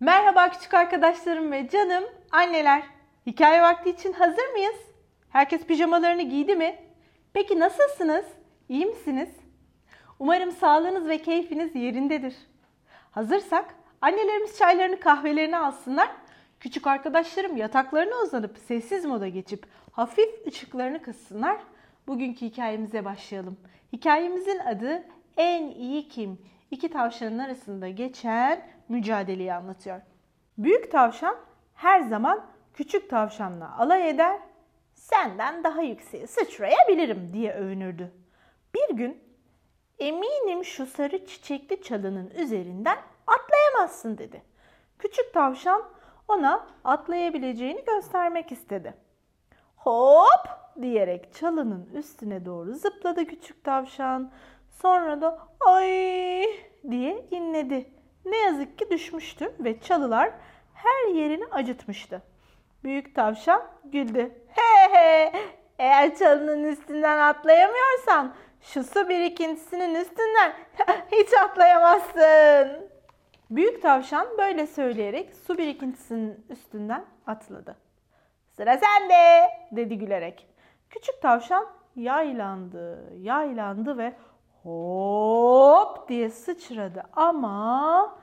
Merhaba küçük arkadaşlarım ve canım anneler. Hikaye vakti için hazır mıyız? Herkes pijamalarını giydi mi? Peki nasılsınız? İyi misiniz? Umarım sağlığınız ve keyfiniz yerindedir. Hazırsak annelerimiz çaylarını kahvelerini alsınlar. Küçük arkadaşlarım yataklarına uzanıp sessiz moda geçip hafif ışıklarını kıssınlar. Bugünkü hikayemize başlayalım. Hikayemizin adı En iyi Kim? İki tavşanın arasında geçen mücadeleyi anlatıyor. Büyük tavşan her zaman küçük tavşanla alay eder, senden daha yükseğe sıçrayabilirim diye övünürdü. Bir gün eminim şu sarı çiçekli çalının üzerinden atlayamazsın dedi. Küçük tavşan ona atlayabileceğini göstermek istedi. Hop diyerek çalının üstüne doğru zıpladı küçük tavşan. Sonra da ay diye inledi. Ne yazık ki düşmüştü ve çalılar her yerini acıtmıştı. Büyük tavşan güldü. He he eğer çalının üstünden atlayamıyorsan şu su birikintisinin üstünden hiç atlayamazsın. Büyük tavşan böyle söyleyerek su birikintisinin üstünden atladı. Sıra sende dedi gülerek. Küçük tavşan yaylandı, yaylandı ve hop diye sıçradı ama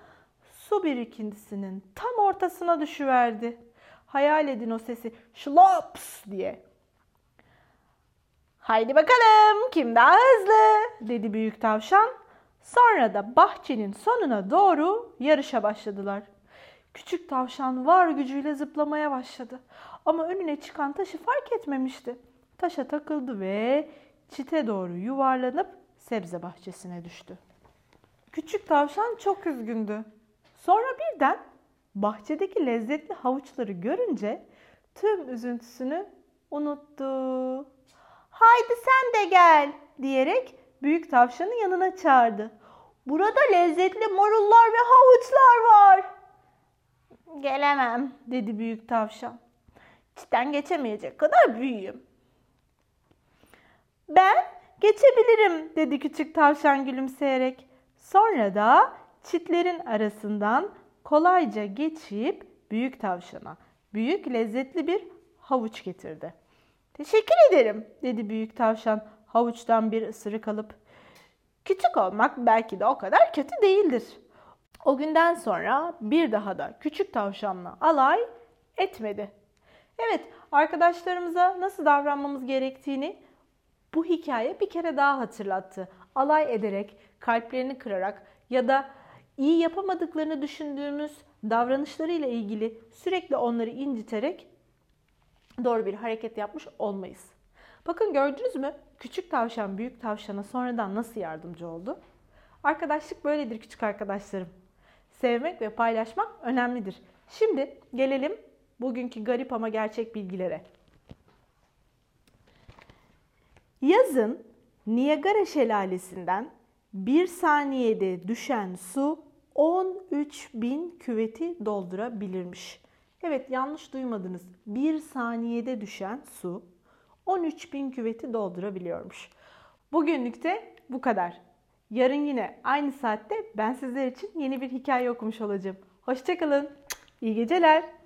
su birikintisinin tam ortasına düşüverdi. Hayal edin o sesi şlops diye. Haydi bakalım kim daha hızlı dedi büyük tavşan. Sonra da bahçenin sonuna doğru yarışa başladılar. Küçük tavşan var gücüyle zıplamaya başladı. Ama önüne çıkan taşı fark etmemişti. Taşa takıldı ve çite doğru yuvarlanıp sebze bahçesine düştü. Küçük tavşan çok üzgündü. Sonra birden bahçedeki lezzetli havuçları görünce tüm üzüntüsünü unuttu. Haydi sen de gel diyerek büyük tavşanın yanına çağırdı. Burada lezzetli marullar ve havuçlar var. Gelemem dedi büyük tavşan. Çitten geçemeyecek kadar büyüğüm. Ben geçebilirim dedi küçük tavşan gülümseyerek. Sonra da çitlerin arasından kolayca geçip büyük tavşana büyük lezzetli bir havuç getirdi. Teşekkür ederim dedi büyük tavşan havuçtan bir ısırık alıp. Küçük olmak belki de o kadar kötü değildir. O günden sonra bir daha da küçük tavşanla alay etmedi. Evet, arkadaşlarımıza nasıl davranmamız gerektiğini bu hikaye bir kere daha hatırlattı. Alay ederek, kalplerini kırarak ya da iyi yapamadıklarını düşündüğümüz davranışlarıyla ilgili sürekli onları inciterek doğru bir hareket yapmış olmayız. Bakın gördünüz mü? Küçük tavşan büyük tavşana sonradan nasıl yardımcı oldu? Arkadaşlık böyledir küçük arkadaşlarım. Sevmek ve paylaşmak önemlidir. Şimdi gelelim bugünkü garip ama gerçek bilgilere. Yazın Niagara şelalesinden bir saniyede düşen su 13 bin küveti doldurabilirmiş. Evet yanlış duymadınız. Bir saniyede düşen su 13 bin küveti doldurabiliyormuş. Bugünlük de bu kadar. Yarın yine aynı saatte ben sizler için yeni bir hikaye okumuş olacağım. Hoşçakalın. İyi geceler.